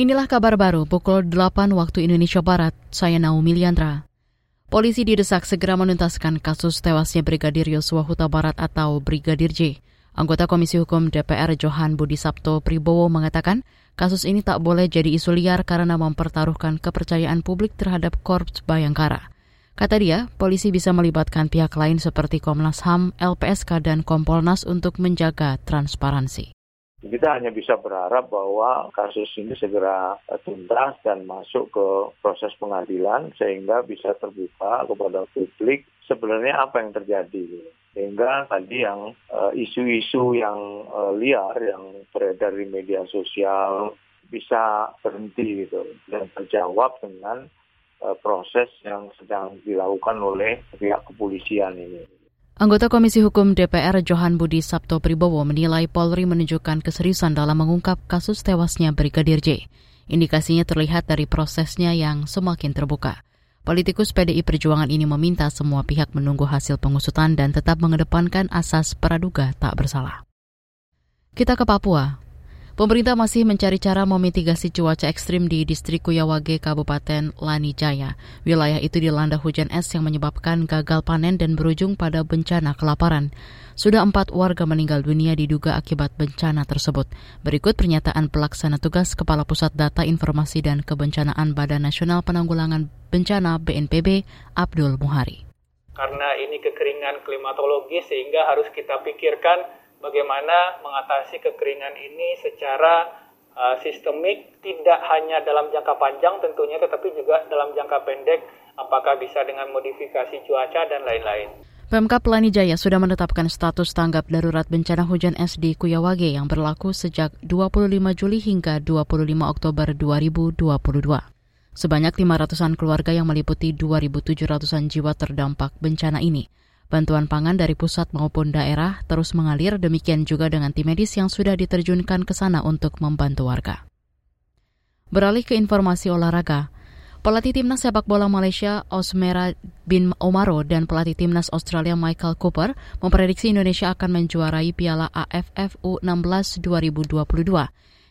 Inilah kabar baru pukul 8 waktu Indonesia Barat. Saya Naomi Liandra. Polisi didesak segera menuntaskan kasus tewasnya Brigadir Yosua Huta Barat atau Brigadir J. Anggota Komisi Hukum DPR Johan Budi Sabto Pribowo mengatakan kasus ini tak boleh jadi isu liar karena mempertaruhkan kepercayaan publik terhadap Korps Bayangkara. Kata dia, polisi bisa melibatkan pihak lain seperti Komnas HAM, LPSK, dan Kompolnas untuk menjaga transparansi. Kita hanya bisa berharap bahwa kasus ini segera tuntas dan masuk ke proses pengadilan sehingga bisa terbuka kepada publik sebenarnya apa yang terjadi. Sehingga tadi yang eh, isu-isu uh, yang uh, liar yang beredar di media sosial bisa berhenti gitu dan terjawab dengan uh, proses yang sedang dilakukan oleh pihak kepolisian ini. Anggota Komisi Hukum DPR Johan Budi Sabto Pribowo menilai Polri menunjukkan keseriusan dalam mengungkap kasus tewasnya Brigadir J. Indikasinya terlihat dari prosesnya yang semakin terbuka. Politikus PDI Perjuangan ini meminta semua pihak menunggu hasil pengusutan dan tetap mengedepankan asas praduga tak bersalah. Kita ke Papua. Pemerintah masih mencari cara memitigasi cuaca ekstrim di distrik Kuyawage, Kabupaten Lanijaya. Wilayah itu dilanda hujan es yang menyebabkan gagal panen dan berujung pada bencana kelaparan. Sudah empat warga meninggal dunia diduga akibat bencana tersebut. Berikut pernyataan pelaksana tugas Kepala Pusat Data Informasi dan Kebencanaan Badan Nasional Penanggulangan Bencana BNPB, Abdul Muhari. Karena ini kekeringan klimatologis sehingga harus kita pikirkan bagaimana mengatasi kekeringan ini secara uh, sistemik tidak hanya dalam jangka panjang tentunya tetapi juga dalam jangka pendek apakah bisa dengan modifikasi cuaca dan lain-lain. Pemkap Jaya sudah menetapkan status tanggap darurat bencana hujan es di Kuyawage yang berlaku sejak 25 Juli hingga 25 Oktober 2022. Sebanyak 500-an keluarga yang meliputi 2.700-an jiwa terdampak bencana ini. Bantuan pangan dari pusat maupun daerah terus mengalir, demikian juga dengan tim medis yang sudah diterjunkan ke sana untuk membantu warga. Beralih ke informasi olahraga, Pelatih timnas sepak bola Malaysia Osmera bin Omaro dan pelatih timnas Australia Michael Cooper memprediksi Indonesia akan menjuarai Piala AFF U16 2022.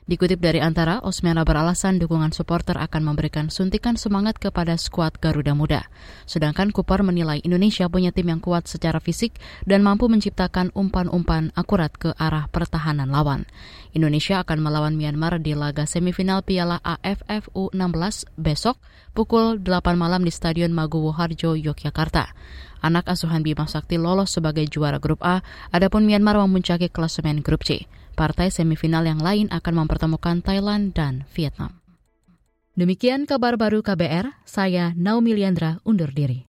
Dikutip dari Antara, Osmena beralasan dukungan supporter akan memberikan suntikan semangat kepada skuad Garuda Muda. Sedangkan Cooper menilai Indonesia punya tim yang kuat secara fisik dan mampu menciptakan umpan-umpan akurat ke arah pertahanan lawan. Indonesia akan melawan Myanmar di laga semifinal Piala AFF U16 besok pukul 8 malam di Stadion Maguwo Harjo, Yogyakarta. Anak asuhan Bima Sakti lolos sebagai juara grup A, adapun Myanmar memuncaki klasemen grup C. Partai semifinal yang lain akan mempertemukan Thailand dan Vietnam. Demikian kabar baru KBR, saya Naomi Liandra undur diri.